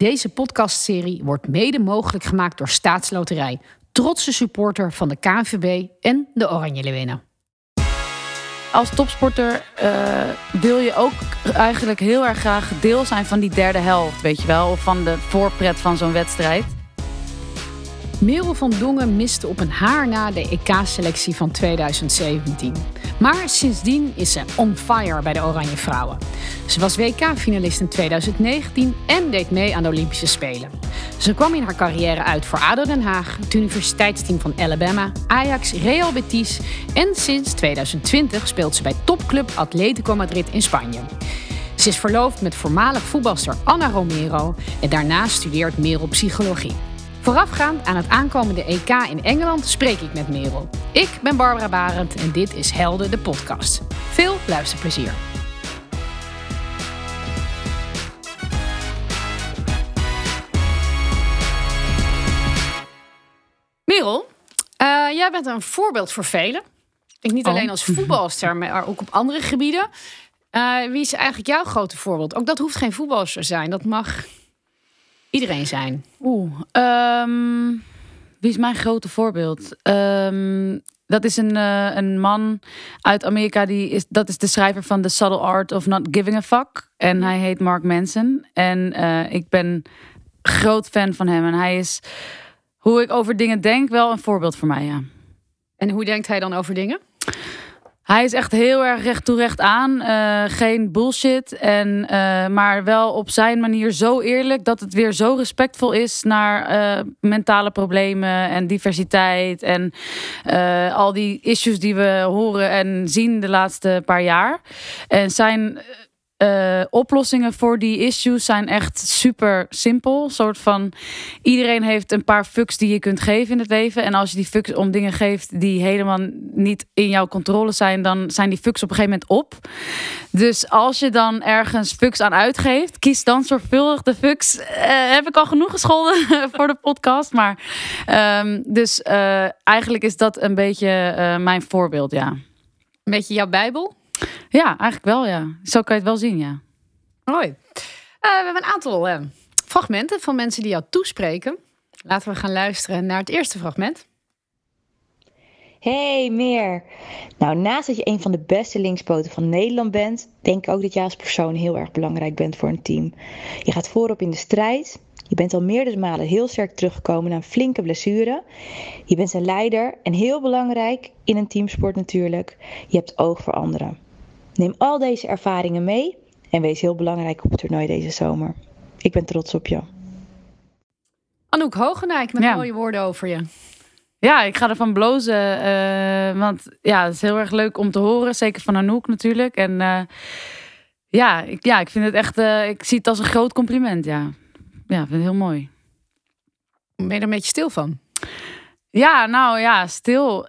Deze podcastserie wordt mede mogelijk gemaakt door Staatsloterij, trotse supporter van de KNVB en de Oranje Leeuwinnen. Als topsporter uh, wil je ook eigenlijk heel erg graag deel zijn van die derde helft, weet je wel, of van de voorpret van zo'n wedstrijd. Merel van Dongen miste op een haar na de EK-selectie van 2017. Maar sindsdien is ze on fire bij de Oranje Vrouwen. Ze was WK-finalist in 2019 en deed mee aan de Olympische Spelen. Ze kwam in haar carrière uit voor ADO Den Haag, het universiteitsteam van Alabama, Ajax, Real Betis en sinds 2020 speelt ze bij topclub Atletico Madrid in Spanje. Ze is verloofd met voormalig voetbalster Anna Romero en daarnaast studeert Merel psychologie. Voorafgaand aan het aankomende EK in Engeland spreek ik met Merel. Ik ben Barbara Barend en dit is Helden de podcast. Veel luisterplezier. Merel, uh, jij bent een voorbeeld voor velen. Ik niet oh. alleen als voetbalster, maar ook op andere gebieden. Uh, wie is eigenlijk jouw grote voorbeeld? Ook dat hoeft geen voetbalster te zijn. Dat mag iedereen zijn? Oeh, um, wie is mijn grote voorbeeld? Um, dat is een, uh, een man uit Amerika. Die is, dat is de schrijver van The Subtle Art of Not Giving a Fuck. En hij heet Mark Manson. En uh, ik ben groot fan van hem. En hij is, hoe ik over dingen denk, wel een voorbeeld voor mij, ja. En hoe denkt hij dan over dingen? Hij is echt heel erg recht toe recht aan. Uh, geen bullshit. En, uh, maar wel op zijn manier zo eerlijk dat het weer zo respectvol is naar uh, mentale problemen en diversiteit. En al die issues die we horen en zien de laatste paar jaar. En zijn uh, oplossingen voor die issues zijn echt super simpel. Soort van iedereen heeft een paar fucks die je kunt geven in het leven. En als je die fucks om dingen geeft die helemaal niet in jouw controle zijn, dan zijn die fucks op een gegeven moment op. Dus als je dan ergens fucks aan uitgeeft, kies dan zorgvuldig de fucks. Uh, heb ik al genoeg gescholden voor de podcast. Maar um, dus uh, eigenlijk is dat een beetje mijn voorbeeld, ja. Een beetje jouw Bijbel? Ja, eigenlijk wel, ja. Zo kan je het wel zien, ja. Mooi. Uh, we hebben een aantal uh, fragmenten van mensen die jou toespreken. Laten we gaan luisteren naar het eerste fragment. Hey Meer. Nou, naast dat je een van de beste linkspoten van Nederland bent, denk ik ook dat jij als persoon heel erg belangrijk bent voor een team. Je gaat voorop in de strijd. Je bent al meerdere malen heel sterk teruggekomen na een flinke blessure. Je bent een leider en heel belangrijk in een teamsport natuurlijk. Je hebt oog voor anderen. Neem al deze ervaringen mee en wees heel belangrijk op het toernooi deze zomer. Ik ben trots op je. Anouk Hogenijk met mooie woorden over je. Ja, ik ga ervan blozen. Uh, want ja, het is heel erg leuk om te horen. Zeker van Anouk natuurlijk. En uh, ja, ik, ja, ik vind het echt... Uh, ik zie het als een groot compliment, ja. Ja, ik vind het heel mooi. Ben je er een beetje stil van? Ja, nou ja, stil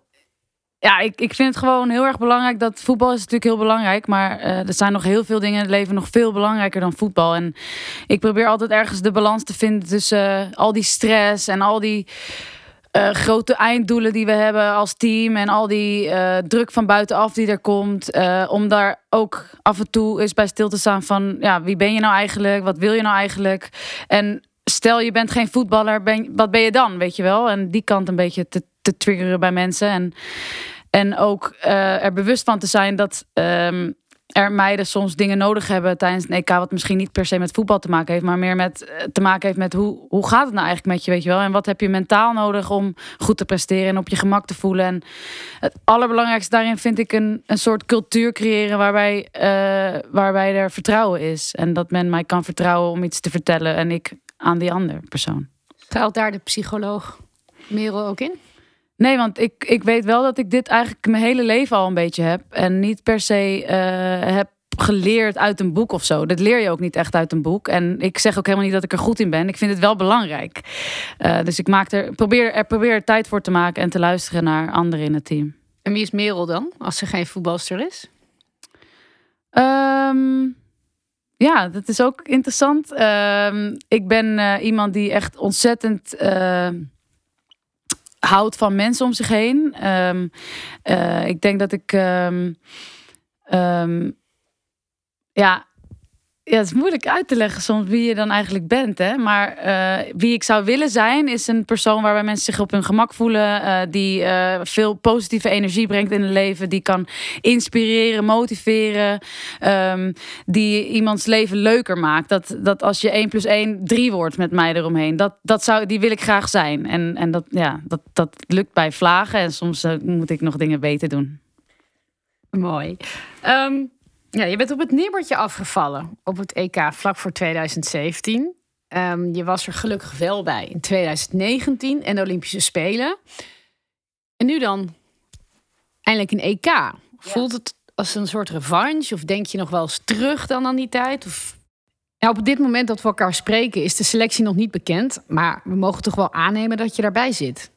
ja, ik, ik vind het gewoon heel erg belangrijk dat voetbal is natuurlijk heel belangrijk. Maar uh, er zijn nog heel veel dingen in het leven nog veel belangrijker dan voetbal. En ik probeer altijd ergens de balans te vinden tussen uh, al die stress en al die uh, grote einddoelen die we hebben als team. En al die druk van buitenaf die er komt. om daar ook af en toe eens bij stil te staan van ja, wie ben je nou eigenlijk? Wat wil je nou eigenlijk? En stel je bent geen voetballer, ben, wat ben je dan? Weet je wel? En die kant een beetje te, te triggeren bij mensen. En en ook uh, er bewust van te zijn dat um, er meiden soms dingen nodig hebben tijdens een EK, wat misschien niet per se met voetbal te maken heeft, maar meer met eh, te maken heeft met hoe, hoe gaat het nou eigenlijk met je, weet je wel? En wat heb je mentaal nodig om goed te presteren en op je gemak te voelen? En het allerbelangrijkste daarin vind ik een, een soort cultuur creëren waarbij, uh, waarbij er vertrouwen is. En dat men mij kan vertrouwen om iets te vertellen en ik aan die andere persoon. Schuilt daar de psycholoog Merel ook in? Nee, want ik, ik weet wel dat ik dit eigenlijk mijn hele leven al een beetje heb. En niet per se uh, heb geleerd uit een boek of zo. Dat leer je ook niet echt uit een boek. En ik zeg ook helemaal niet dat ik er goed in ben. Ik vind het wel belangrijk. Uh, dus ik maak er, probeer, er probeer tijd voor te maken en te luisteren naar anderen in het team. En wie is Merel dan, als ze geen voetbalster is? Um, ja, dat is ook interessant. Um, ik ben uh, iemand die echt ontzettend houdt van mensen om zich heen. Um, uh, ik denk dat ik. Um, um, ja. Ja, het is moeilijk uit te leggen soms wie je dan eigenlijk bent. Hè? Maar uh, wie ik zou willen zijn, is een persoon waarbij mensen zich op hun gemak voelen. Uh, die uh, veel positieve energie brengt in het leven. Die kan inspireren, motiveren. Um, die iemands leven leuker maakt. Dat, dat als je 1 plus 1 3 wordt met mij eromheen. Dat, dat zou, die wil ik graag zijn. En, en dat, ja, dat, dat lukt bij vlagen. En soms moet ik nog dingen beter doen. Mooi. Um... Ja, je bent op het nippertje afgevallen op het EK vlak voor 2017. Um, ehm, je was er gelukkig wel bij in 2019 en de Olympische Spelen. En nu dan eindelijk een EK. Voelt het als een soort revanche? Of denk je nog wel eens terug dan aan die tijd? Of... Nou, op dit moment dat we elkaar spreken is de selectie nog niet bekend. Maar we mogen toch wel aannemen dat je daarbij zit.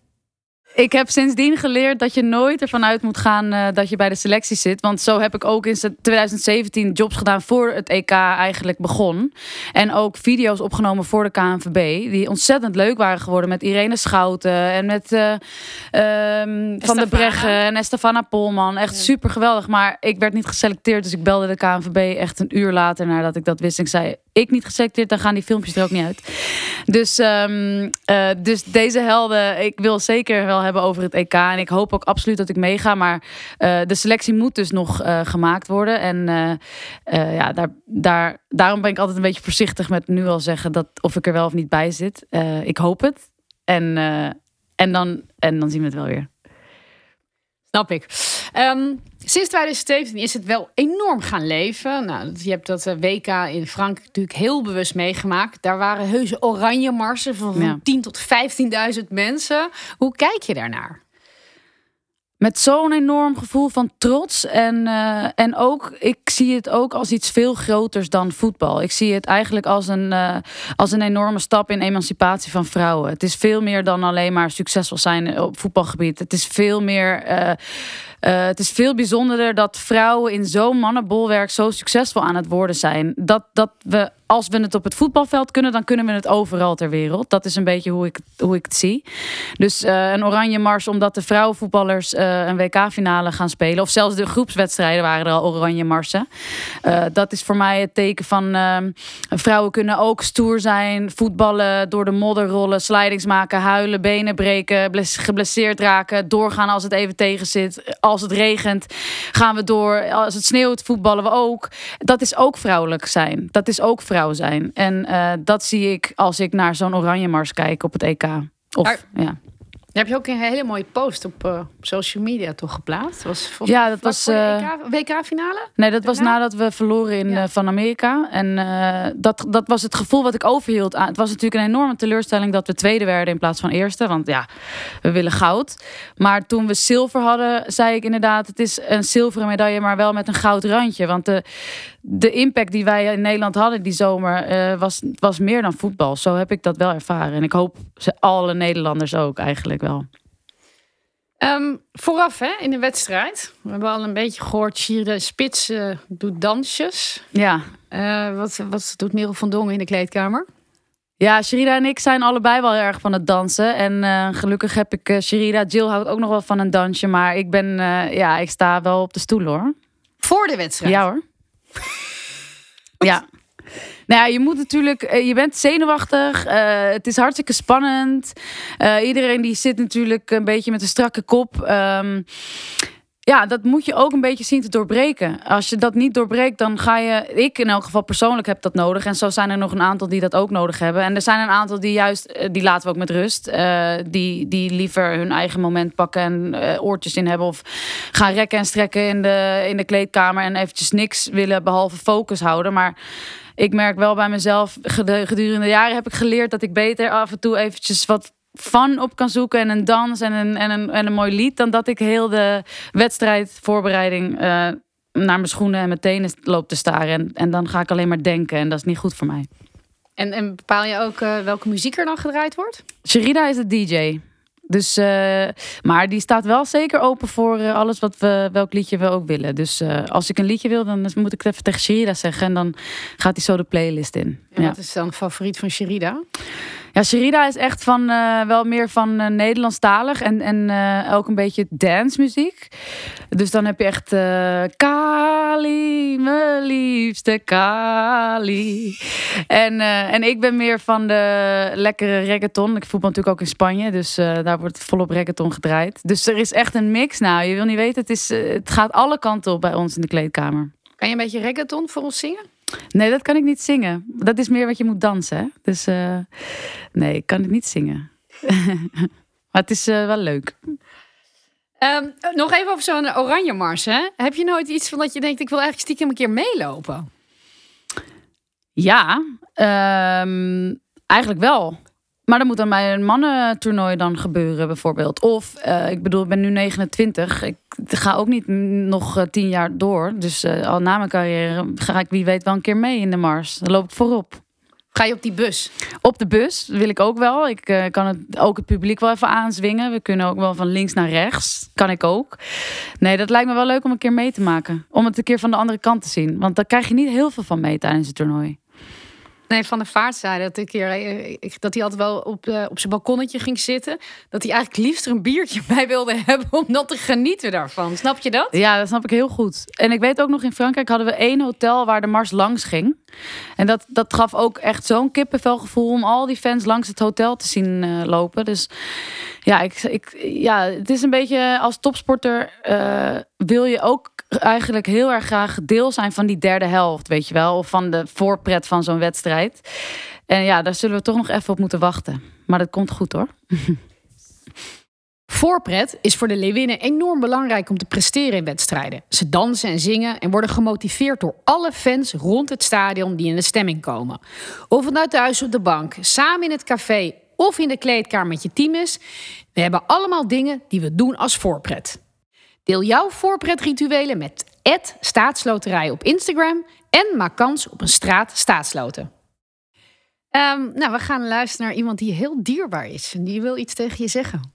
Ik heb sindsdien geleerd dat je nooit ervan uit moet gaan uh, dat je bij de selectie zit. Want zo heb ik ook in 2017 jobs gedaan voor het EK eigenlijk begon. En ook video's opgenomen voor de KNVB. Die ontzettend leuk waren geworden met Irene Schouten en met uh, um, Van der Breggen en Estefana Polman. Echt super geweldig. Maar ik werd niet geselecteerd, dus ik belde de KNVB echt een uur later nadat ik dat wist. En ik zei, ik niet geselecteerd, dan gaan die filmpjes er ook niet uit. Dus, um, uh, dus deze helden, ik wil zeker wel hebben over het EK. En ik hoop ook absoluut dat ik meega. Maar uh, de selectie moet dus nog uh, gemaakt worden. En ja, daar, daar, daarom ben ik altijd een beetje voorzichtig met nu al zeggen dat of ik er wel of niet bij zit. ik hoop het. En, en, dan, en dan zien we het wel weer. Snap ik. Um, sinds 2017 is het wel enorm gaan leven. Nou, je hebt dat eh, WK in Frankrijk natuurlijk heel bewust meegemaakt. Daar waren heuse oranje marsen van, van 10 tot 15.000 mensen. Hoe kijk je daarnaar? Met zo'n enorm gevoel van trots. En, uh, en ook, ik zie het ook als iets veel groters dan voetbal. Ik zie het eigenlijk als een, uh, als een enorme stap in emancipatie van vrouwen. Het is veel meer dan alleen maar succesvol zijn op voetbalgebied. Het is veel meer. Uh, uh, het is veel bijzonderder dat vrouwen in zo'n mannenbolwerk zo succesvol aan het worden zijn. Dat, dat we, als we het op het voetbalveld kunnen, dan kunnen we het overal ter wereld. Dat is een beetje hoe ik, hoe ik het zie. Dus uh, een oranje mars omdat de vrouwenvoetballers uh, een WK-finale gaan spelen. Of zelfs de groepswedstrijden waren er al oranje marsen. dat is voor mij het teken van vrouwen kunnen ook stoer zijn. Voetballen, door de modder rollen, slidings maken, huilen, benen breken, geblesseerd raken. Doorgaan als het even tegen zit als het regent, gaan we door. Als het sneeuwt, voetballen we ook. Dat is ook vrouwelijk zijn. Dat is ook vrouw zijn. En uh, dat zie ik als ik naar zo'n oranje mars kijk op het EK. Of, ja. Heb je ook een hele mooie post op uh, social media toch geplaatst? Was ja, dat was uh, eh, WK-finale. Nee, dat was nadat we verloren in, ja. uh, van Amerika. En dat, dat was het gevoel wat ik overhield. Aan. Het was natuurlijk een enorme teleurstelling dat we tweede werden in plaats van eerste. Want ja, we willen goud. Maar toen we zilver hadden, zei ik inderdaad: het is een zilveren medaille, maar wel met een goud randje. Want de, de impact die wij in Nederland hadden die zomer was, was meer dan voetbal. Zo heb ik dat wel ervaren. En ik hoop ze, alle Nederlanders ook eigenlijk wel. Um, vooraf hè, in de wedstrijd. We hebben al een beetje gehoord, de Spits uh, doet dansjes. Ja. Uh, wat, wat doet Merel van Dongen in de kleedkamer? Ja, Sherida en ik zijn allebei wel erg van het dansen. En uh, gelukkig heb ik uh, Sherida. Jill houdt ook nog wel van een dansje. Maar ik ben, uh, ja, ik sta wel op de stoel hoor. Voor de wedstrijd? Ja hoor. ja. Nou je moet natuurlijk, eh, je bent zenuwachtig. Uh, het is hartstikke spannend. Uh, iedereen die zit natuurlijk een beetje met een strakke kop. Um, ja, dat moet je ook een beetje zien te doorbreken. Als je dat niet doorbreekt, dan ga je. Ik in elk geval persoonlijk heb dat nodig. En zo zijn er nog een aantal die dat ook nodig hebben. En er zijn een aantal die juist, die laten we ook met rust. Die, die liever hun eigen moment pakken en oortjes in hebben. Of gaan rekken en strekken in de, in de kleedkamer. En eventjes niks willen behalve focus houden. Maar ik merk wel bij mezelf, gedurende de jaren heb ik geleerd dat ik beter af en toe eventjes wat van op kan zoeken en een dans en een, en een, en een mooi lied, dan dat ik heel de wedstrijdvoorbereiding uh, naar mijn schoenen en mijn tenen loop te staren. En, en dan ga ik alleen maar denken en dat is niet goed voor mij. En, en bepaal je ook uh, welke muziek er dan gedraaid wordt? Sherida is de DJ. Dus, uh, maar die staat wel zeker open voor uh, alles wat we, welk liedje we ook willen. Dus uh, als ik een liedje wil, dan moet ik het even tegen Sherida zeggen. En dan gaat hij zo de playlist in. En ja. wat is dan favoriet van Sherida? Ja, Sherida is echt van wel meer van uh, Nederlandstalig en, en ook een beetje dance muziek. Dus dan heb je echt Kali, mijn liefste Kali. En, eh, en ik ben meer van de lekkere reggaeton. Ik voetbal natuurlijk ook in Spanje, dus eh, daar wordt volop reggaeton gedraaid. Dus er is echt een mix. Nou, je wil niet weten, het, is, eh, het gaat alle kanten op bij ons in de kleedkamer. Kan je een beetje reggaeton voor ons zingen? Nee, dat kan ik niet zingen. Dat is meer wat je moet dansen. Hè? Dus eh, nee, ik kan het niet zingen. maar het is eh, wel leuk. Ehm, nog even over zo'n oranje mars. Hè? Heb je nooit iets van dat je denkt, ik wil eigenlijk stiekem een keer meelopen? Ja, ehm, eigenlijk wel. Maar dan moet dan bij een mannentoernooi dan gebeuren, bijvoorbeeld. Of, eh, ik bedoel, ik ben nu 29. Ik ga ook niet nog eh, tien jaar door. Dus eh, al na mijn carrière ga ik wie weet wel een keer mee in de Mars. Dan loop ik voorop. Ga je op die bus? Op de bus wil ik ook wel. Ik kan het, ook het publiek wel even aanzwingen. We kunnen ook wel van links naar rechts. Kan ik ook. Nee, dat lijkt me wel leuk om een keer mee te maken. Om het een keer van de andere kant te zien. Want daar krijg je niet heel veel van mee tijdens het toernooi. Nee, Van de Vaart zei dat, een keer, eh, ik, dat hij altijd wel op, eh, op zijn balkonnetje ging zitten. Dat hij eigenlijk liefst er een biertje bij wilde hebben om dan te genieten daarvan. Snap je dat? Ja, dat snap ik heel goed. En ik weet ook nog in Frankrijk hadden we één hotel waar de Mars langs ging. En dat, dat gaf ook echt zo'n kippenvelgevoel om al die fans langs het hotel te zien eh, lopen. Dus ja, ik, ik, ja, het is een beetje als topsporter eh, wil je ook eigenlijk heel erg graag deel zijn van die derde helft, weet je wel. Of van de voorpret van zo'n wedstrijd. En ja, daar zullen we toch nog even op moeten wachten. Maar dat komt goed hoor. Voorpret is voor de Leeuwinnen enorm belangrijk om te presteren in wedstrijden. Ze dansen en zingen en worden gemotiveerd door alle fans rond het stadion die in de stemming komen. Of het nou thuis op de bank, samen in het café of in de kleedkamer met je team is, we hebben allemaal dingen die we doen als voorpret. Deel jouw voorpretrituelen met Staatsloterij op Instagram en maak kans op een straat staatsloten. Ehm, nou, we gaan luisteren naar iemand die heel dierbaar is en die wil iets tegen je zeggen.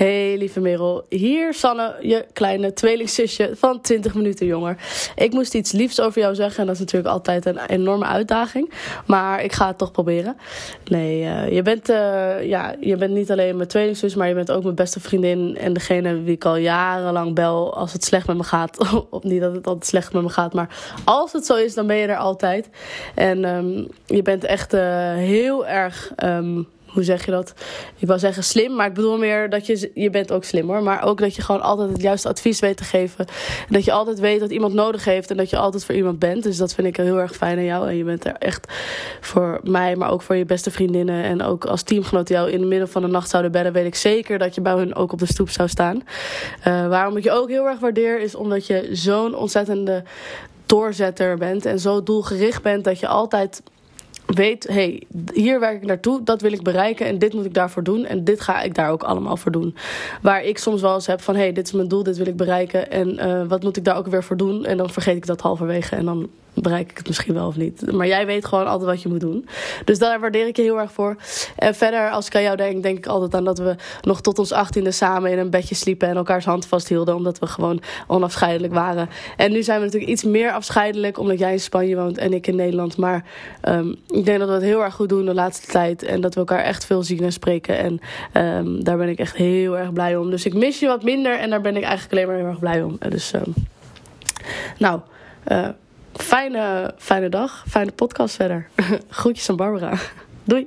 Hey lieve Merel, hier Sanne, je kleine tweelingzusje van 20 minuten jonger. Ik moest iets liefs over jou zeggen en dat is natuurlijk altijd een enorme uitdaging. Maar ik ga het toch proberen. Nee, eh, je, bent, eh, ja, je bent niet alleen mijn tweelingzus, maar je bent ook mijn beste vriendin. En degene wie ik al jarenlang bel als het slecht met me gaat. of niet dat het altijd slecht met me gaat, maar als het zo is, dan ben je er altijd. En ehm, je bent echt eh, heel erg... ehm, hoe zeg je dat? Ik wou zeggen slim, maar ik bedoel meer dat je, je bent ook slim hoor. Maar ook dat je gewoon altijd het juiste advies weet te geven. En dat je altijd weet dat iemand nodig heeft en dat je altijd voor iemand bent. Dus dat vind ik heel erg fijn aan jou. En je bent er echt voor mij, maar ook voor je beste vriendinnen. En ook als teamgenoot die jou in het midden van de nacht zouden bellen, weet ik zeker dat je bij hun ook op de stoep zou staan. Eh, waarom ik je ook heel erg waardeer, is omdat je zo'n ontzettende doorzetter bent. En zo doelgericht bent dat je altijd weet, hey, hier werk ik naartoe, dat wil ik bereiken en dit moet ik daarvoor doen en dit ga ik daar ook allemaal voor doen. Waar ik soms wel eens heb van, hey, dit is mijn doel, dit wil ik bereiken en eh, wat moet ik daar ook weer voor doen? En dan vergeet ik dat halverwege en dan bereik ik het misschien wel of niet. Maar jij weet gewoon altijd wat je moet doen. Dus daar waardeer ik je heel erg voor. En verder, als ik aan jou denk, denk ik altijd aan dat we nog tot ons achttiende samen in een bedje sliepen en elkaars hand vasthielden, omdat we gewoon onafscheidelijk waren. En nu zijn we natuurlijk iets meer afscheidelijk, omdat jij in Spanje woont en ik in Nederland. Maar um, ik denk dat we het heel erg goed doen de laatste tijd en dat we elkaar echt veel zien en spreken. En um, daar ben ik echt heel erg blij om. Dus ik mis je wat minder en daar ben ik eigenlijk alleen maar heel erg blij om. Dus, um, nou. Uh, Fijne, fijne dag, fijne podcast verder. Groetjes aan Barbara. Doei.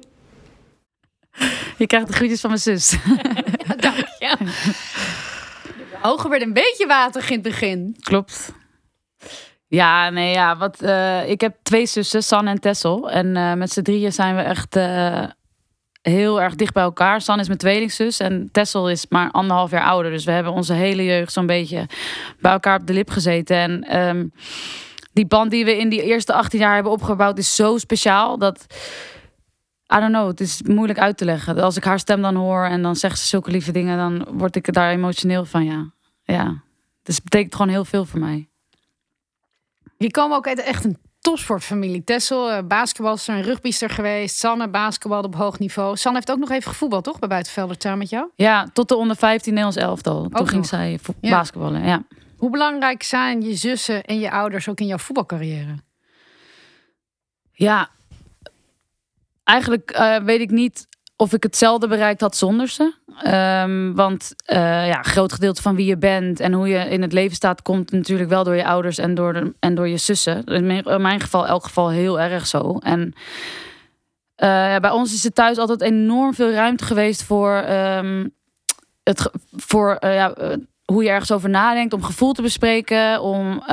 Je krijgt de groetjes van mijn zus. Ja, dank je. De ogen werden een beetje waterig in het begin. Klopt. Ja, nee, ja. Wat, uh, ik heb twee zussen, San en Tessel. En uh, met z'n drieën zijn we echt uh, heel erg dicht bij elkaar. San is mijn tweelingzus en Tessel is maar anderhalf jaar ouder. Dus we hebben onze hele jeugd zo'n beetje bij elkaar op de lip gezeten. En um, die band die we in die eerste 18 jaar hebben opgebouwd is zo speciaal dat. I don't know, het is moeilijk uit te leggen. Als ik haar stem dan hoor en dan zegt ze zulke lieve dingen, dan word ik daar emotioneel van, ja. Ja, dus het betekent gewoon heel veel voor mij. Die komen ook uit echt een topsportfamilie. Tessel, uh, basketbalster en rugbyster geweest. Sanne, basketbal op hoog niveau. Sanne heeft ook nog even gevoetbald, toch? Bij Buitenvelder samen met jou? Ja, tot de onder 15 Nederlands elftal. Toen ook ging nog. zij ja. basketballen, ja. Hoe belangrijk zijn je zussen en je ouders ook in jouw voetbalcarrière? Ja, eigenlijk uh, weet ik niet of ik hetzelfde bereikt had zonder ze. Ehm, want uh, ja, groot gedeelte van wie je bent en hoe je in het leven staat, komt natuurlijk wel door je ouders en door, en door je zussen. In mijn, in mijn geval, elk geval heel erg zo. En ja, bij ons is er thuis altijd enorm veel ruimte geweest voor, um, het, voor ja, hoe je ergens over nadenkt, om gevoel te bespreken, om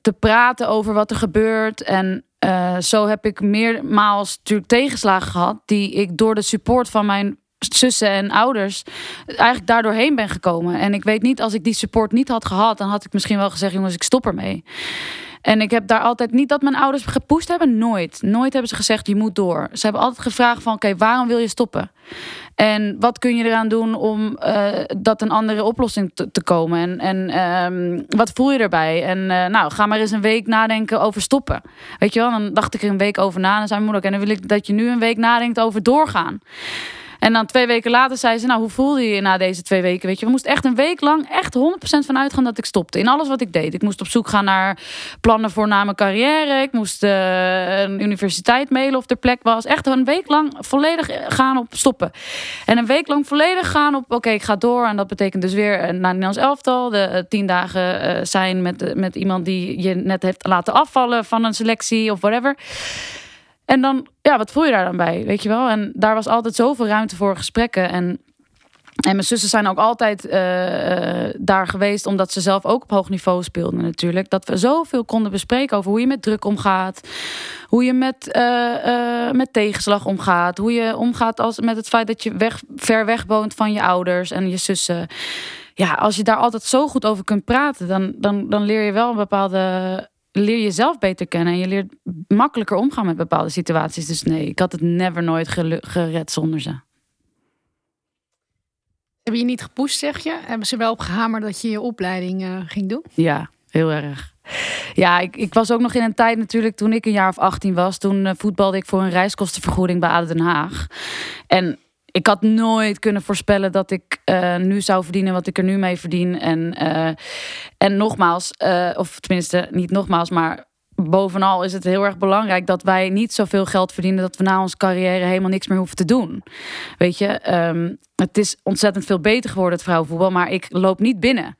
te praten over wat er gebeurt. En uh, zo heb ik meermaals natuurlijk tegenslagen gehad, die ik door de support van mijn zussen en ouders eigenlijk daardoor heen ben gekomen. En ik weet niet, als ik die support niet had gehad, dan had ik misschien wel gezegd, jongens, ik stop ermee. En ik heb daar altijd niet dat mijn ouders gepoest hebben, nooit. Nooit hebben ze gezegd, je moet door. Ze hebben altijd gevraagd van, oké, waarom wil je stoppen? En wat kun je eraan doen om uh, dat een andere oplossing te, komen? En, en um, wat voel je erbij? En uh, nou, ga maar eens een week nadenken over stoppen. Weet je wel, dan dacht ik er een week over na. En dan zei moeder, en dan wil ik dat je nu een week nadenkt over doorgaan. En dan twee weken later zei ze, nou, hoe voelde je je na deze twee weken? Weet je, we moesten echt een week lang echt 100% van uitgaan dat ik stopte. In alles wat ik deed. Ik moest op zoek gaan naar plannen voor na mijn carrière. Ik moest uh, een universiteit mailen of er plek was. Echt een week lang volledig gaan op stoppen. En een week lang volledig gaan op, oké, ik ga door. En dat betekent dus weer naar het Nederlands elftal. De uh, tien dagen zijn met, met iemand die je net heeft laten afvallen van een selectie of whatever. En dan, ja, wat voel je daar dan bij? Weet je wel? En daar was altijd zoveel ruimte voor gesprekken. En, en mijn zussen zijn ook altijd uh, daar geweest, omdat ze zelf ook op hoog niveau speelden, natuurlijk. Dat we zoveel konden bespreken over hoe je met druk omgaat. Hoe je met, uh, met tegenslag omgaat. Hoe je omgaat als, met het feit dat je weg, ver weg woont van je ouders en je zussen. Ja, als je daar altijd zo goed over kunt praten, dan, dan, dan leer je wel een bepaalde leer jezelf beter kennen en je leert makkelijker omgaan met bepaalde situaties. Dus nee, ik had het never nooit gered zonder ze. Hebben je niet gepusht, zeg je? Hebben ze wel op gehamerd dat je je opleiding uh, ging doen? Ja, heel erg. Ja, ik, ik was ook nog in een tijd natuurlijk toen ik een jaar of 18 was. Toen uh, voetbalde ik voor een reiskostenvergoeding bij ADO Den Haag. En ik had nooit kunnen voorspellen dat ik uh, nu zou verdienen wat ik er nu mee verdien. En, uh, en nogmaals, uh, of tenminste niet nogmaals, maar bovenal is het heel erg belangrijk dat wij niet zoveel geld verdienen dat we na onze carrière helemaal niks meer hoeven te doen. Weet je, um, het is ontzettend veel beter geworden, het vrouwenvoetbal, maar ik loop niet binnen.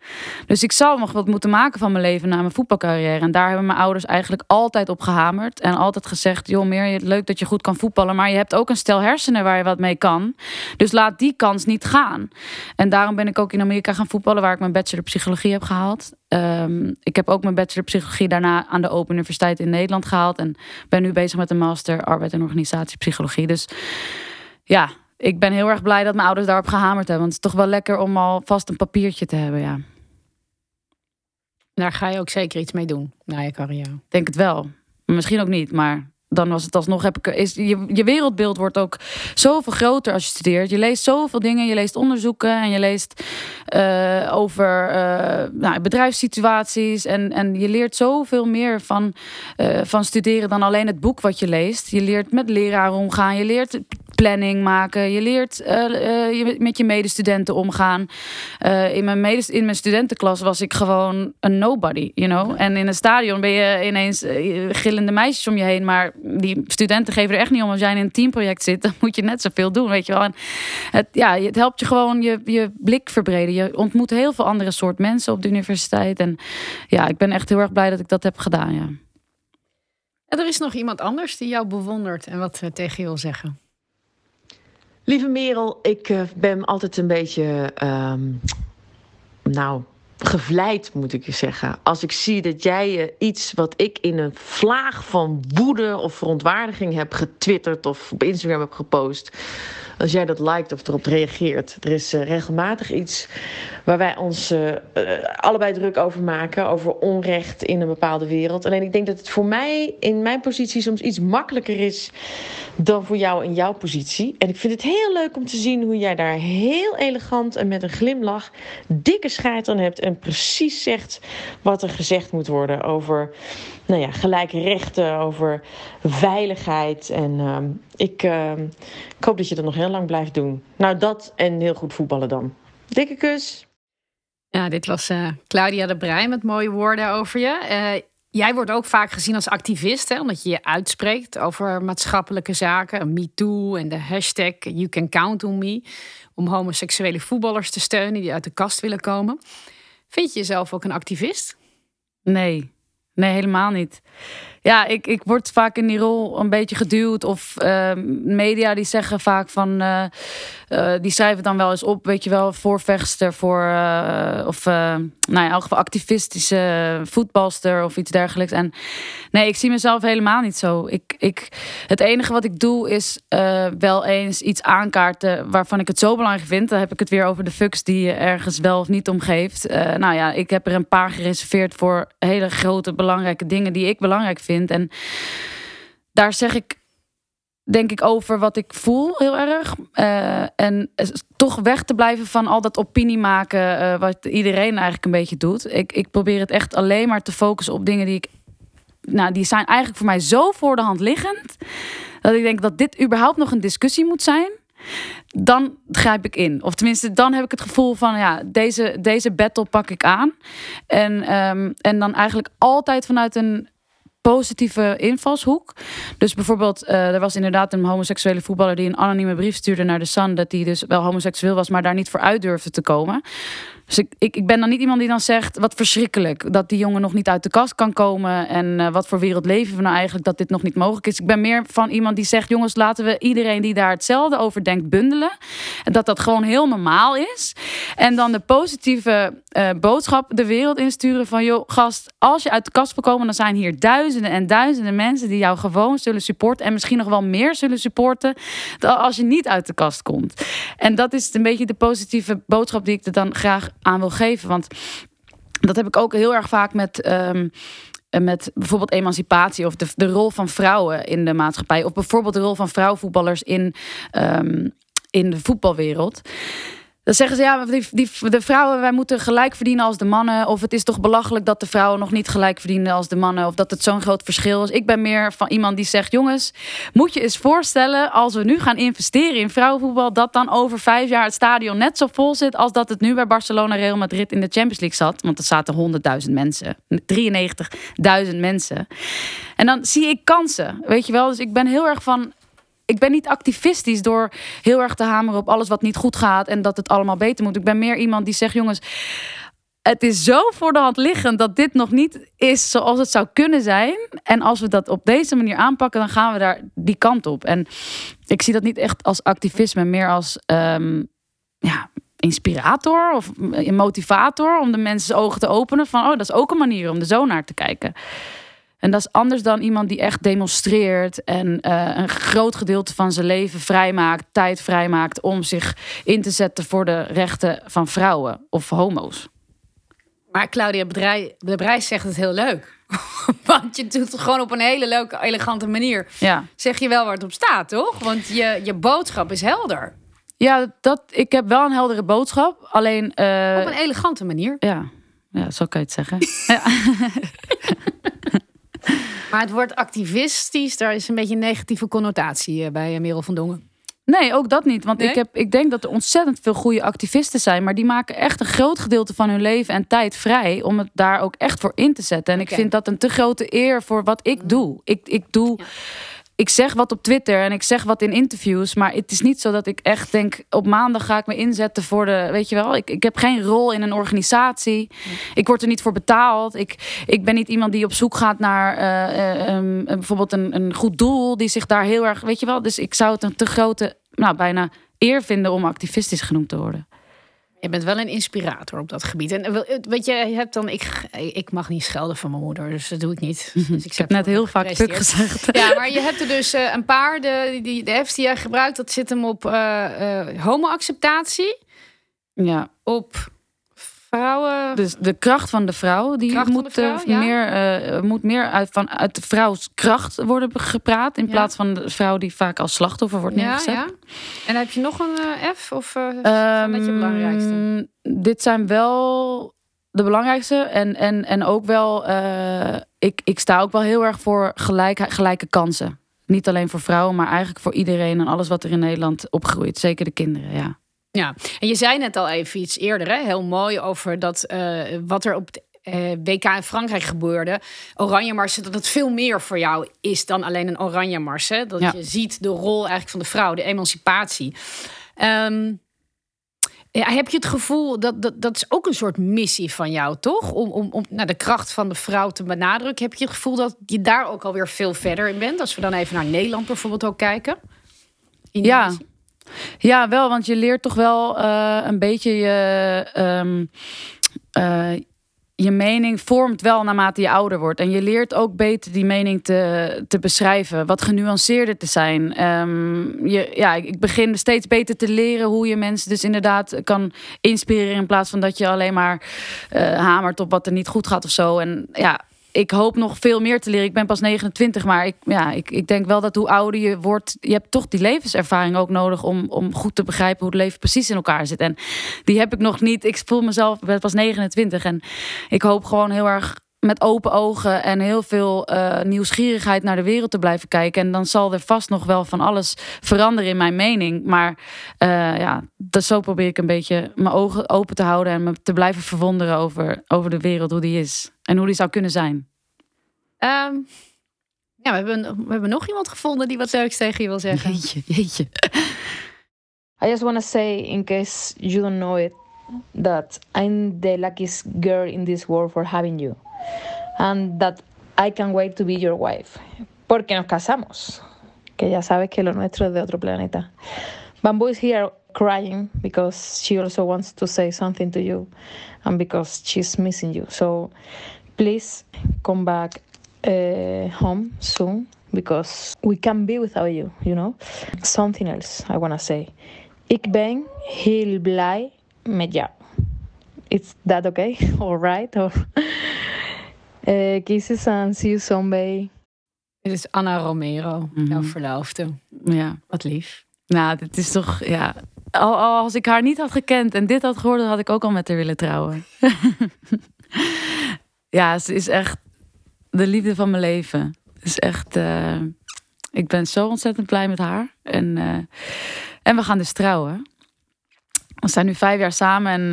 Dus ik zal nog wat moeten maken van mijn leven na mijn voetbalcarrière. En daar hebben mijn ouders eigenlijk altijd op gehamerd. En altijd gezegd: joh, meer leuk dat je goed kan voetballen. Maar je hebt ook een stel hersenen waar je wat mee kan. Dus laat die kans niet gaan. En daarom ben ik ook in Amerika gaan voetballen, waar ik mijn bachelor psychologie heb gehaald. Um, ik heb ook mijn bachelor psychologie daarna aan de Open Universiteit in Nederland gehaald. En ben nu bezig met een master arbeid en organisatiepsychologie. Dus ja, ik ben heel erg blij dat mijn ouders daarop gehamerd hebben. Want het is toch wel lekker om al vast een papiertje te hebben, ja. Daar ga je ook zeker iets mee doen na je carrière. Denk het wel. Misschien ook niet, maar dan was het alsnog heb ik is je, je wereldbeeld wordt ook zoveel groter als je studeert. Je leest zoveel dingen, je leest onderzoeken en je leest uh, over uh, nou, bedrijfssituaties en, en je leert zoveel meer van, uh, van studeren dan alleen het boek wat je leest. Je leert met leraren omgaan, je leert planning maken. Je leert uh, met je medestudenten omgaan. Uh, in, mijn medes in mijn studentenklas was ik gewoon een nobody, you know. En in een stadion ben je ineens gillende meisjes om je heen. Maar die studenten geven er echt niet om. Als jij in een teamproject zit, dan moet je net zoveel doen, weet je wel. En het, ja, het helpt je gewoon je, je blik verbreden. Je ontmoet heel veel andere soort mensen op de universiteit. En ja, ik ben echt heel erg blij dat ik dat heb gedaan, ja. En er is nog iemand anders die jou bewondert en wat tegen je wil zeggen. Lieve Merel, ik uh, ben altijd een beetje, um, nou, gevleid moet ik je zeggen. Als ik zie dat jij uh, iets wat ik in een vlaag van woede of verontwaardiging heb getwitterd of op Instagram heb gepost als jij dat liked of erop reageert. Er is uh, regelmatig iets waar wij ons uh, allebei druk over maken, over onrecht in een bepaalde wereld. Alleen ik denk dat het voor mij in mijn positie soms iets makkelijker is dan voor jou in jouw positie. En ik vind het heel leuk om te zien hoe jij daar heel elegant en met een glimlach dikke scheid aan hebt en precies zegt wat er gezegd moet worden over nou ja, gelijke rechten, over veiligheid. En uh, ik, uh, ik hoop dat je dat nog heel lang blijft doen. Nou, dat en heel goed voetballen dan. Dikke kus. Ja, dit was uh, Claudia de Breij met mooie woorden over je. Uh, Jij wordt ook vaak gezien als activist, hè, omdat je je uitspreekt over maatschappelijke zaken. MeToo en de hashtag You Can Count on Me. Om homoseksuele voetballers te steunen die uit de kast willen komen. Vind je jezelf ook een activist? Nee, nee, helemaal niet. Ja, ik, ik word vaak in die rol een beetje geduwd. Of uh, media die zeggen vaak van. Uh, uh, die schrijven dan wel eens op, weet je wel, voorvechter voor. of nou ja, in elk geval activistische voetbalster of iets dergelijks. En nee, ik zie mezelf helemaal niet zo. Ik, ik, het enige wat ik doe is wel eens iets aankaarten waarvan ik het zo belangrijk vind. Dan heb ik het weer over de fucks die je ergens wel of niet omgeeft. nou ja, ik heb er een paar gereserveerd voor hele grote belangrijke dingen die ik belangrijk vind. En daar zeg ik, denk ik, over wat ik voel heel erg. Uh, en toch weg te blijven van al dat opinie maken, uh, wat iedereen eigenlijk een beetje doet. Ik, ik probeer het echt alleen maar te focussen op dingen die ik. Nou, die zijn eigenlijk voor mij zo voor de hand liggend. Dat ik denk dat dit überhaupt nog een discussie moet zijn dan grijp ik in. Of tenminste, dan heb ik het gevoel van ja, deze, deze battle pak ik aan. En, um, en dan eigenlijk altijd vanuit een positieve invalshoek. Dus bijvoorbeeld, uh, er was inderdaad een homoseksuele voetballer die een anonieme brief stuurde naar de Sun dat hij dus wel homoseksueel was, maar daar niet voor uit durfde te komen. Dus ik, ik, ben dan niet iemand die dan zegt, wat verschrikkelijk dat die jongen nog niet uit de kast kan komen. En uh, wat voor wereld leven we nou eigenlijk dat dit nog niet mogelijk is. Ik ben meer van iemand die zegt, jongens, laten we iedereen die daar hetzelfde over denkt bundelen. En dat dat gewoon heel normaal is. En dan de positieve uh, boodschap de wereld insturen van, joh, gast, als je uit de kast wil komen, dan zijn hier duizenden en duizenden mensen die jou gewoon zullen supporten. En misschien nog wel meer zullen supporten als je niet uit de kast komt. En dat is een beetje de positieve boodschap die ik er dan graag aan wil geven. Want dat heb ik ook heel erg vaak met. Um, met bijvoorbeeld emancipatie of de, de rol van vrouwen in de maatschappij. Of bijvoorbeeld de rol van vrouwvoetballers in, um, in de voetbalwereld. Dan zeggen ze ja, die, die, de vrouwen, wij moeten gelijk verdienen als de mannen. Of het is toch belachelijk dat de vrouwen nog niet gelijk verdienen als de mannen. Of dat het zo'n groot verschil is. Ik ben meer van iemand die zegt: jongens, moet je eens voorstellen als we nu gaan investeren in vrouwenvoetbal. Dat dan over vijf jaar het stadion net zo vol zit als dat het nu bij Barcelona Real Madrid in de Champions League zat. Want er zaten 100.000 mensen, 93.000 mensen. En dan zie ik kansen, weet je wel. Dus ik ben heel erg van ik ben niet activistisch door heel erg te hameren op alles wat niet goed gaat en dat het allemaal beter moet. Ik ben meer iemand die zegt: jongens, het is zo voor de hand liggend dat dit nog niet is zoals het zou kunnen zijn. En als we dat op deze manier aanpakken, dan gaan we daar die kant op. En ik zie dat niet echt als activisme, meer als um, ja, inspirator of motivator om de mensen ogen te openen van, oh, dat is ook een manier om er zo naar te kijken. En dat is anders dan iemand die echt demonstreert en uh, een groot gedeelte van zijn leven vrijmaakt, tijd vrijmaakt om zich in te zetten voor de rechten van vrouwen of homo's. Maar Claudia de Brijs zegt het heel leuk. Want je doet het gewoon op een hele leuke, elegante manier. Ja. Zeg je wel waar het op staat, toch? Want je, je boodschap is helder. Ja, dat, ik heb wel een heldere boodschap. Alleen. Uh, op een elegante manier. Ja, ja zo kan je het zeggen. ja. Maar het woord activistisch, daar is een beetje een negatieve connotatie eh, bij eh, Merel van Dongen. Nee, ook dat niet. Want ik, heb, ik denk dat er ontzettend veel goede activisten zijn. Maar die maken echt een groot gedeelte van hun leven en tijd vrij. om het daar ook echt voor in te zetten. En ik vind dat een te grote eer voor wat ik doe. Ik, ik doe ik zeg wat op Twitter en ik zeg wat in interviews. Maar het is niet zo dat ik echt denk: op maandag ga ik me inzetten voor de. Weet je wel, ik, ik heb geen rol in een organisatie. Ik word er niet voor betaald. Ik, ik ben niet iemand die op zoek gaat naar uh, uh, bijvoorbeeld een, een goed doel. Die zich daar heel erg. Weet je wel, dus ik zou het een te grote. Nou, bijna eer vinden om activistisch genoemd te worden. Je bent wel een inspirator op dat gebied. En eh, weet je, je hebt dan, ik, ik mag niet schelden van mijn moeder, dus dat doe ik niet. Mhm. Dus ik, heb net heel vaak stuk gezegd. Ja, maar je hebt er dus uh, een paar, de, die, de apps die jij gebruikt, dat zit hem op uh, homo-acceptatie. Ja. Op vrouwen. Dus de kracht van de vrouw, die moet, vrouw, meer, uh, moet meer uit, van, uit de vrouwskracht worden gepraat. In plaats van de vrouw die vaak als slachtoffer wordt neergezet. Ja, En heb je nog een uh, F? Of uh, um, dat je belangrijkste? Dit zijn wel de belangrijkste. En, en, en ook wel, ik, ik sta ook wel heel erg voor gelijk, gelijke kansen. Niet alleen voor vrouwen, maar eigenlijk voor iedereen en alles wat er in Nederland opgroeit. Zeker de kinderen, ja. Ja, en je zei net al even iets eerder, hè? heel mooi over dat uh, wat er op WK in Frankrijk gebeurde, Oranje Mars, dat het veel meer voor jou is dan alleen een Oranje Mars. Hè? Dat je ziet de rol eigenlijk van de vrouw, de emancipatie. Um, ja, heb je het gevoel dat, dat dat is ook een soort missie van jou, toch? Om, om, om naar de kracht van de vrouw te benadrukken. Heb je het gevoel dat je daar ook alweer veel verder in bent? Als we dan even naar Nederland bijvoorbeeld ook kijken. ja. Ja, wel, want je leert toch wel uh, een beetje je. Um, uh, je mening vormt wel naarmate je ouder wordt. En je leert ook beter die mening te, te beschrijven. Wat genuanceerder te zijn. Um, je, ja, ik begin steeds beter te leren hoe je mensen dus inderdaad kan inspireren. In plaats van dat je alleen maar uh, hamert op wat er niet goed gaat of zo. En ja, ik hoop nog veel meer te leren. Ik ben pas 29, maar ik, ja, ik, ik denk wel dat hoe ouder je wordt, je hebt toch die levenservaring ook nodig om, om goed te begrijpen hoe het leven precies in elkaar zit. En die heb ik nog niet. Ik voel mezelf, ik ben pas 29 en ik hoop gewoon heel erg met open ogen en heel veel uh, nieuwsgierigheid naar de wereld te blijven kijken. En dan zal er vast nog wel van alles veranderen in mijn mening. Maar uh, ja, dat, zo probeer ik een beetje mijn ogen open te houden en me te blijven verwonderen over, over de wereld, hoe die is en hoe die zou kunnen zijn. Um, ja, we hebben, we hebben nog iemand gevonden die wat leuks tegen je wil zeggen. Jeetje, jeetje. I just want to say, in case you don't know it, that I'm the luckiest girl in this world for having you. And that I can wait to be your wife. Porque nos casamos. Que ya sabes que lo nuestro es de otro planeta. Bamboo is here crying because she also wants to say something to you and because she's missing you. So please come back uh, home soon because we can't be without you, you know? Something else I want to say. Ik ben heel blij met jou. Is that okay? All right? Or Uh, kisses and see you someday. Dit is Anna Romero, mm -hmm. jouw verloofde. Ja. Wat lief. Nou, dit is toch, ja. Al, als ik haar niet had gekend en dit had gehoord, had ik ook al met haar willen trouwen. ja, ze is echt de liefde van mijn leven. Het is echt. Uh, ik ben zo ontzettend blij met haar. En, uh, en we gaan dus trouwen. We zijn nu vijf jaar samen en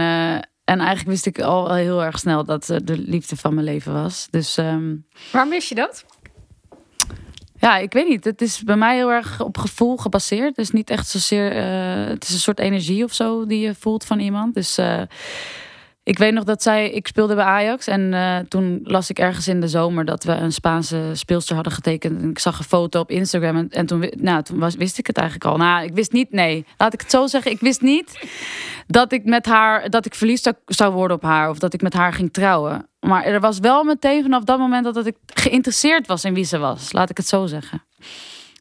en eigenlijk wist ik al heel erg snel dat ze de liefde van mijn leven was. Dus, um... Waarom wist je dat? Ja, ik weet niet. Het is bij mij heel erg op gevoel gebaseerd. Dus niet echt zozeer. Uh, het is een soort energie of zo die je voelt van iemand. Dus uh, ik weet nog dat zij, ik speelde bij Ajax en uh, toen las ik ergens in de zomer dat we een Spaanse speelster hadden getekend. En ik zag een foto op Instagram en, en toen, nou, toen wist ik het eigenlijk al. Nou, ik wist niet, nee, laat ik het zo zeggen. Ik wist niet dat ik met haar, dat ik verliefd zou, zou worden op haar of dat ik met haar ging trouwen. Maar er was wel meteen vanaf dat moment dat, dat ik geïnteresseerd was in wie ze was. Laat ik het zo zeggen.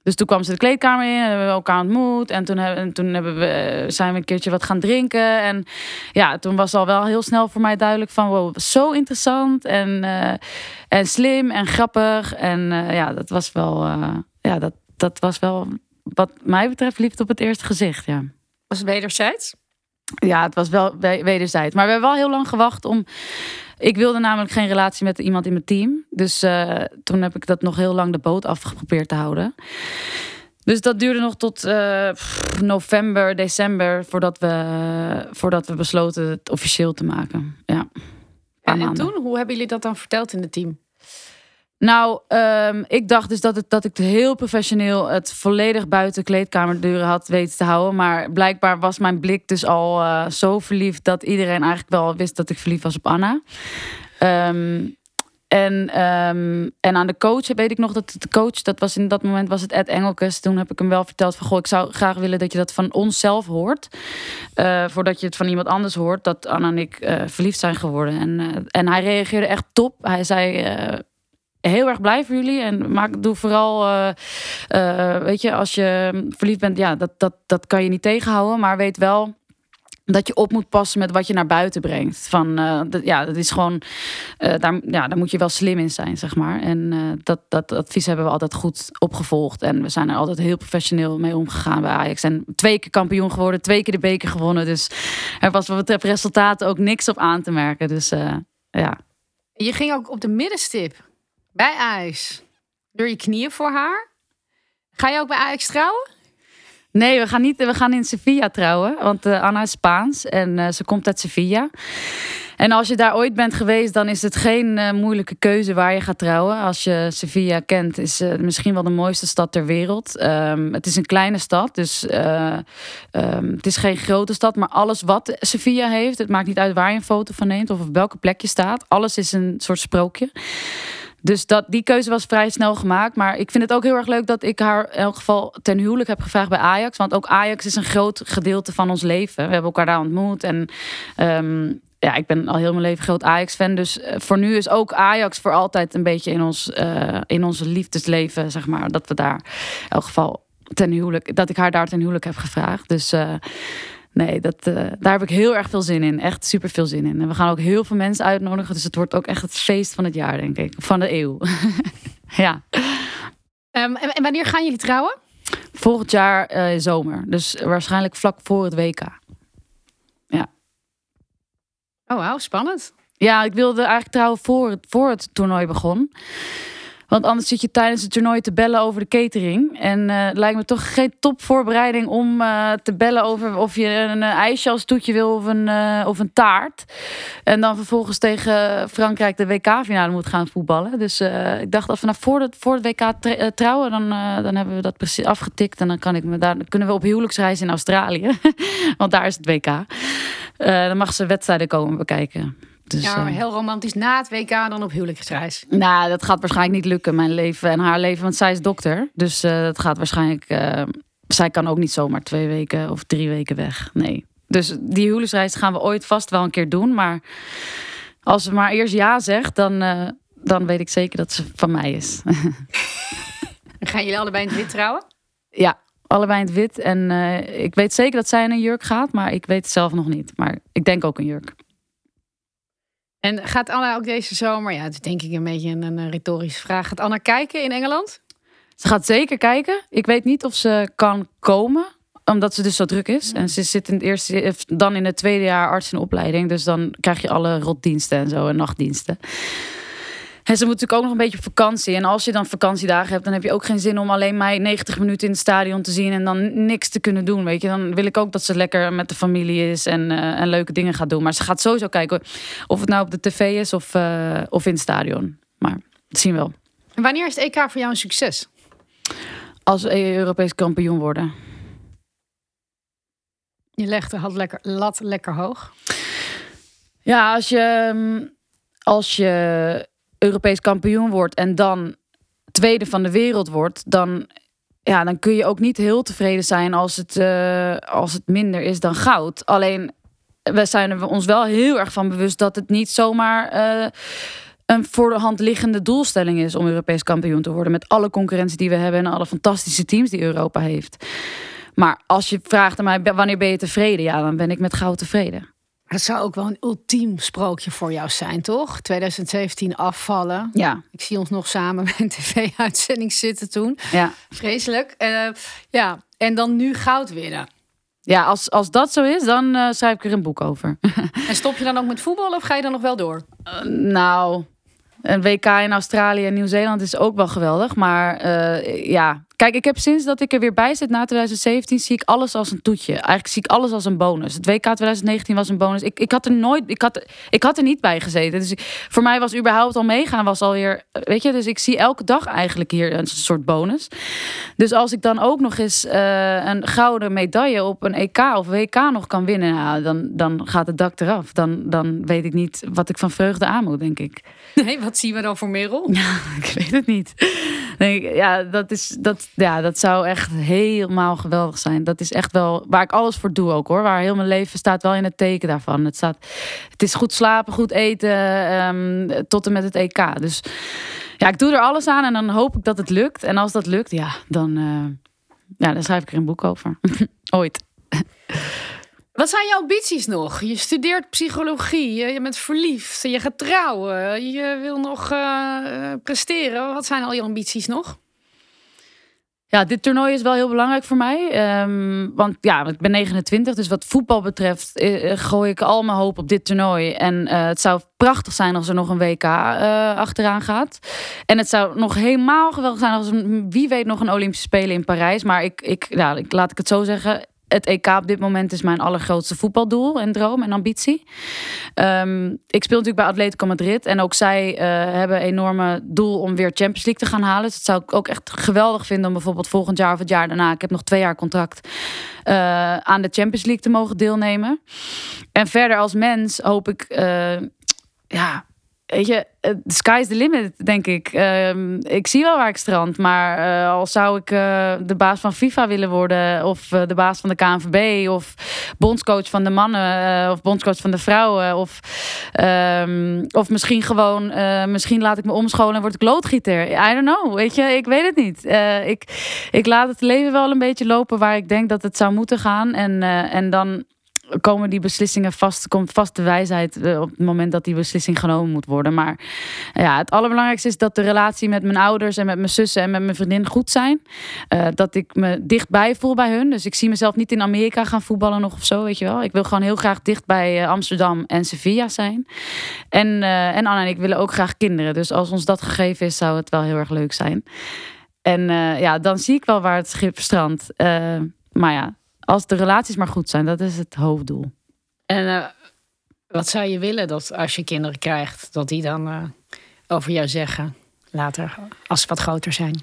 Dus toen kwam ze de kleedkamer in en hebben we elkaar ontmoet. En toen, hebben, toen hebben we, zijn we een keertje wat gaan drinken. En ja, toen was al wel heel snel voor mij duidelijk van... wow, zo interessant en, uh, en slim en grappig. En uh, ja, dat was wel... Uh, ja, dat, dat was wel wat mij betreft liefde op het eerste gezicht, ja. Was het wederzijds? Ja, het was wel wederzijds. Maar we hebben wel heel lang gewacht om ik wilde namelijk geen relatie met iemand in mijn team. Dus uh, toen heb ik dat nog heel lang de boot afgeprobeerd te houden. Dus dat duurde nog tot uh, november, december voordat we, voordat we besloten het officieel te maken. Ja. En, en toen, hoe hebben jullie dat dan verteld in het team? Nou, um, ik dacht dus dat, het, dat ik heel professioneel het volledig buiten kleedkamerdeuren had weten te houden. Maar blijkbaar was mijn blik dus al uh, zo verliefd dat iedereen eigenlijk wel wist dat ik verliefd was op Anna. Um, en, um, en aan de coach weet ik nog dat de coach, dat was in dat moment was het Ed Engelkes. Toen heb ik hem wel verteld van goh, ik zou graag willen dat je dat van onszelf hoort. Uh, voordat je het van iemand anders hoort. Dat Anna en ik uh, verliefd zijn geworden. En, en hij reageerde echt top. Hij zei heel erg blij voor jullie. En maak, doe vooral, uh, uh, weet je, als je verliefd bent, ja, dat, dat, dat kan je niet tegenhouden. Maar weet wel dat je op moet passen met wat je naar buiten brengt. Van, dat, ja, dat is gewoon, daar, ja, daar moet je wel slim in zijn, zeg maar. En dat, dat advies hebben we altijd goed opgevolgd. En we zijn er altijd heel professioneel mee omgegaan bij Ajax. En twee keer kampioen geworden, twee keer de beker gewonnen. Dus er was wat betreft resultaten ook niks op aan te merken. Dus ja. Je ging ook op de middenstip. Bij Ajax. Door je knieën voor haar. Ga je ook bij Ajax trouwen? Nee, we gaan, niet, we gaan in Sevilla trouwen. Want uh, Anna is Spaans en uh, ze komt uit Sevilla. En als je daar ooit bent geweest, dan is het geen uh, moeilijke keuze waar je gaat trouwen. Als je Sevilla kent, is het misschien wel de mooiste stad ter wereld. Um, het is een kleine stad, dus um, het is geen grote stad. Maar alles wat Sevilla heeft, het maakt niet uit waar je een foto van neemt of op welke plek je staat. Alles is een soort sprookje. Dus dat, die keuze was vrij snel gemaakt. Maar ik vind het ook heel erg leuk dat ik haar in elk geval ten huwelijk heb gevraagd bij Ajax. Want ook Ajax is een groot gedeelte van ons leven. We hebben elkaar daar ontmoet. En um, ja, ik ben al heel mijn leven groot Ajax-fan. Dus uh, voor nu is ook Ajax voor altijd een beetje in ons, uh, in onze liefdesleven, zeg maar. Dat we daar in elk geval ten huwelijk, dat ik haar daar ten huwelijk heb gevraagd. Dus uh, nee, dat, uh, daar heb ik heel erg veel zin in. Echt super veel zin in. En we gaan ook heel veel mensen uitnodigen. Dus het wordt ook echt het feest van het jaar, denk ik. Van de eeuw. ja. Um, en, en, wanneer gaan jullie trouwen? Volgend jaar uh, zomer. Dus waarschijnlijk vlak voor het WK. Ja. Oh, wauw, spannend. Ja, ik wilde eigenlijk trouwen voor het, voor het toernooi begon. Want anders zit je tijdens het toernooi te bellen over de catering. En uh, lijkt me toch geen topvoorbereiding om uh, te bellen over of je een uh, ijsje als toetje wil of een, of een taart. En dan vervolgens tegen Frankrijk de WK-finale moet gaan voetballen. Dus ik dacht, als we nou voor het, voor het WK trouwen, dan, dan hebben we dat precies afgetikt. En dan, kan ik me daar, dan kunnen we op huwelijksreis in Australië. Want daar is het WK. dan mag ze wedstrijden komen bekijken. Dus, ja, heel romantisch na het WK dan op huwelijksreis. Nou, dat gaat waarschijnlijk niet lukken, mijn leven en haar leven. Want zij is dokter. Dus uh, dat gaat waarschijnlijk... Uh, zij kan ook niet zomaar twee weken of drie weken weg. Nee. Dus die huwelijksreis gaan we ooit vast wel een keer doen. Maar als ze maar eerst ja zegt, dan, uh, dan weet ik zeker dat ze van mij is. gaan jullie allebei in het wit trouwen? Ja, allebei in het wit. En ik weet zeker dat zij in een jurk gaat, maar ik weet het zelf nog niet. Maar ik denk ook een jurk. En gaat Anna ook deze zomer, ja, dat is denk ik een beetje een, een retorische vraag. Gaat Anna kijken in Engeland? Ze gaat zeker kijken. Ik weet niet of ze kan komen, omdat ze dus zo druk is. En ze zit in het eerste, dan in het tweede jaar arts in opleiding. Dus dan krijg je alle rotdiensten en zo en nachtdiensten. En ze moet natuurlijk ook nog een beetje op vakantie. En als je dan vakantiedagen hebt, dan heb je ook geen zin om alleen maar 90 minuten in het stadion te zien en dan niks te kunnen doen. Weet je, dan wil ik ook dat ze lekker met de familie is en, uh, en leuke dingen gaat doen. Maar ze gaat sowieso kijken of het nou op de tv is of, uh, of in het stadion. Maar dat zien we wel. En wanneer is het EK voor jou een succes? Als we Europees kampioen worden. Je legt de lat lekker, lat lekker hoog. Ja, als je, als je Europees kampioen wordt en dan tweede van de wereld wordt, dan, ja, dan kun je ook niet heel tevreden zijn als het, uh, als het minder is dan goud. Alleen, we zijn er ons wel heel erg van bewust dat het niet zomaar uh, een voor de hand liggende doelstelling is om Europees kampioen te worden. Met alle concurrentie die we hebben en alle fantastische teams die Europa heeft. Maar als je vraagt aan mij wanneer ben je tevreden, ja, dan ben ik met goud tevreden. Dat zou ook wel een ultiem sprookje voor jou zijn, toch? 2017 afvallen. Ja. Ik zie ons nog samen bij een tv-uitzending zitten toen. Ja. Vreselijk. Uh, ja, en dan nu goud winnen. Ja, als, als dat zo is, dan uh, schrijf ik er een boek over. en stop je dan ook met voetbal of ga je dan nog wel door? Uh, nou, een WK in Australië en Nieuw-Zeeland is ook wel geweldig. Maar uh, ja, kijk, ik heb sinds dat ik er weer bij zit na 2017, zie ik alles als een toetje. Eigenlijk zie ik alles als een bonus. Het WK 2019 was een bonus. Ik, ik had er nooit, ik had, ik had er niet bij gezeten. Dus ik, voor mij was überhaupt al meegaan, was alweer, weet je, dus ik zie elke dag eigenlijk hier een soort bonus. Dus als ik dan ook nog eens uh, een gouden medaille op een EK of WK nog kan winnen, nou, dan, dan gaat het dak eraf. Dan, dan weet ik niet wat ik van vreugde aan moet, denk ik. Nee, wat zien we dan voor Merel? Ja, ik weet het niet. Nee, ja, dat, is, dat, ja, dat zou echt helemaal geweldig zijn. Dat is echt wel waar ik alles voor doe ook hoor. Waar heel mijn leven staat wel in het teken daarvan. Het, staat, het is goed slapen, goed eten, um, tot en met het EK. Dus ja, ik doe er alles aan en dan hoop ik dat het lukt. En als dat lukt, ja, dan, uh, ja, dan schrijf ik er een boek over. Ooit. Wat zijn jouw ambities nog? Je studeert psychologie, je bent verliefd, je gaat trouwen, je wil nog uh, presteren. Wat zijn al je ambities nog? Ja, dit toernooi is wel heel belangrijk voor mij. Ehm, want ja, ik ben 29, dus wat voetbal betreft eh, gooi ik al mijn hoop op dit toernooi. En eh, het zou prachtig zijn als er nog een WK uh, achteraan gaat. En het zou nog helemaal geweldig zijn als wie weet, nog een Olympische Spelen in Parijs. Maar ik, ik, ja, ik, laat ik het zo zeggen het EK op dit moment is mijn allergrootste voetbaldoel en droom en ambitie. Um, ik speel natuurlijk bij Atletico Madrid. En ook zij uh, hebben een enorme doel om weer Champions League te gaan halen. Dus dat zou ik ook echt geweldig vinden om bijvoorbeeld volgend jaar of het jaar daarna. Ik heb nog twee jaar contract. Uh, aan de Champions League te mogen deelnemen. En verder als mens hoop ik. Uh, ja, weet je, the sky's the limit, denk ik. Uh, ik zie wel waar ik strand, maar uh, al zou ik uh, de baas van FIFA willen worden, of de baas van de KNVB, of bondscoach van de mannen, of bondscoach van de vrouwen, of, um, of misschien gewoon, misschien laat ik me omscholen en word ik loodgieter. I don't know, weet je, ik weet het niet. ik, ik laat het leven wel een beetje lopen waar ik denk dat het zou moeten gaan, en, en dan komen die beslissingen vast, komt vast de wijsheid eh, op het moment dat die beslissing genomen moet worden. Maar ja, het allerbelangrijkste is dat de relatie met mijn ouders en met mijn zussen en met mijn vriendin goed zijn. Uh, dat ik me dichtbij voel bij hun. Dus ik zie mezelf niet in Amerika gaan voetballen nog of zo, weet je wel. Ik wil gewoon heel graag dicht bij eh, Amsterdam en Sevilla zijn. En, uh, en Anna en ik willen ook graag kinderen. Dus als ons dat gegeven is, zou het wel heel erg leuk zijn. En ja, dan zie ik wel waar het schip strandt. maar ja, als de relaties maar goed zijn, dat is het hoofddoel. En uh, wat zou je willen dat als je kinderen krijgt, dat die dan uh, over jou zeggen later, als ze wat groter zijn?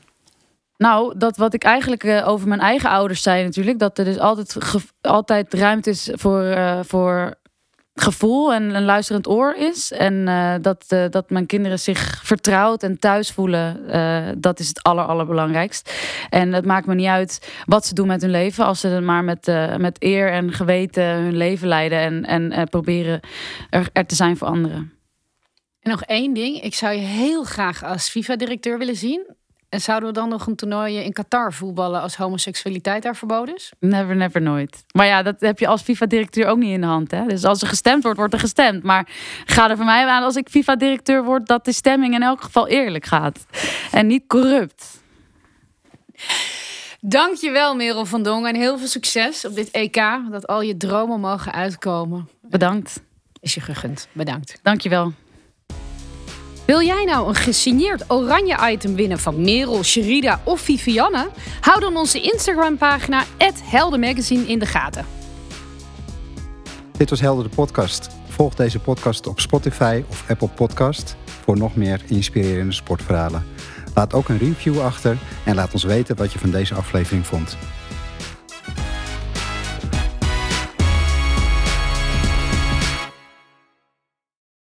Nou, dat wat ik eigenlijk uh, over mijn eigen ouders zei natuurlijk, dat er dus altijd, altijd ruimte is voor, voor gevoel en een luisterend oor is. En uh, dat, uh, dat mijn kinderen zich vertrouwd en thuis voelen, uh, dat is het aller, allerbelangrijkst. En het maakt me niet uit wat ze doen met hun leven, als ze maar met, met eer en geweten hun leven leiden en, en proberen er, er te zijn voor anderen. En nog één ding, ik zou je heel graag als FIFA-directeur willen zien. En zouden we dan nog een toernooi in Qatar voetballen als homoseksualiteit daar verboden is? Never, never, nooit. Maar ja, dat heb je als FIFA-directeur ook niet in de hand. Hè? Dus als er gestemd wordt, wordt er gestemd. Maar ga er voor mij aan als ik FIFA-directeur word, dat de stemming in elk geval eerlijk gaat. En niet corrupt. Dankjewel Merel van Dongen en heel veel succes op dit EK. Dat al je dromen mogen uitkomen. Bedankt. Is je gegund. Bedankt. Dankjewel. Wil jij nou een gesigneerd oranje item winnen van Merel, Sherida of Vivianne? Hou dan onze Instagram pagina @heldenmagazine in de gaten. Dit was Helder de podcast. Volg deze podcast op Spotify of Apple Podcast voor nog meer inspirerende sportverhalen. Laat ook een review achter en laat ons weten wat je van deze aflevering vond.